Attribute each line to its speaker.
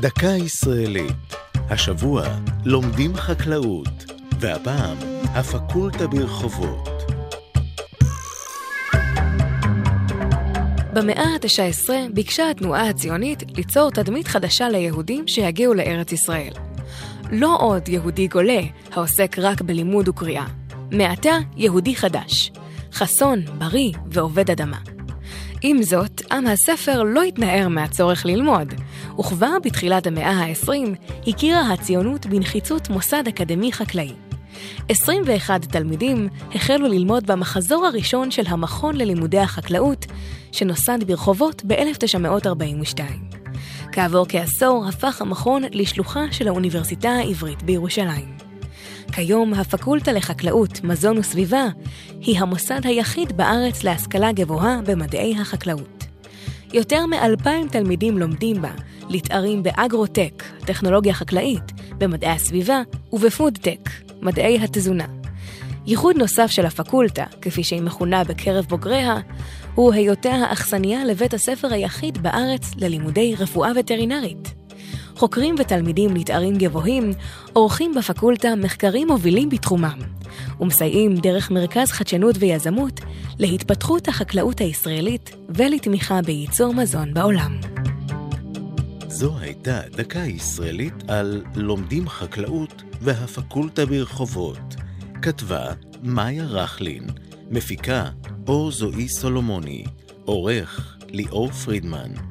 Speaker 1: דקה ישראלית. השבוע לומדים חקלאות, והפעם הפקולטה ברחובות.
Speaker 2: במאה ה-19 ביקשה התנועה הציונית ליצור תדמית חדשה ליהודים שיגיעו לארץ ישראל. לא עוד יהודי גולה, העוסק רק בלימוד וקריאה. מעתה יהודי חדש, חסון, בריא ועובד אדמה. עם זאת, עם הספר לא התנער מהצורך ללמוד, וכבר בתחילת המאה ה-20 הכירה הציונות בנחיצות מוסד אקדמי חקלאי. 21 תלמידים החלו ללמוד במחזור הראשון של המכון ללימודי החקלאות, שנוסד ברחובות ב-1942. כעבור כעשור הפך המכון לשלוחה של האוניברסיטה העברית בירושלים. כיום הפקולטה לחקלאות, מזון וסביבה היא המוסד היחיד בארץ להשכלה גבוהה במדעי החקלאות. יותר מאלפיים תלמידים לומדים בה, לתארים באגרוטק, טכנולוגיה חקלאית, במדעי הסביבה ובפודטק, מדעי התזונה. ייחוד נוסף של הפקולטה, כפי שהיא מכונה בקרב בוגריה, הוא היותה האכסניה לבית הספר היחיד בארץ ללימודי רפואה וטרינרית. חוקרים ותלמידים לתארים גבוהים עורכים בפקולטה מחקרים מובילים בתחומם, ומסייעים דרך מרכז חדשנות ויזמות להתפתחות החקלאות הישראלית ולתמיכה בייצור מזון בעולם.
Speaker 1: זו הייתה דקה ישראלית על לומדים חקלאות והפקולטה ברחובות. כתבה מאיה רכלין, מפיקה אור זועי סולומוני, עורך ליאור פרידמן.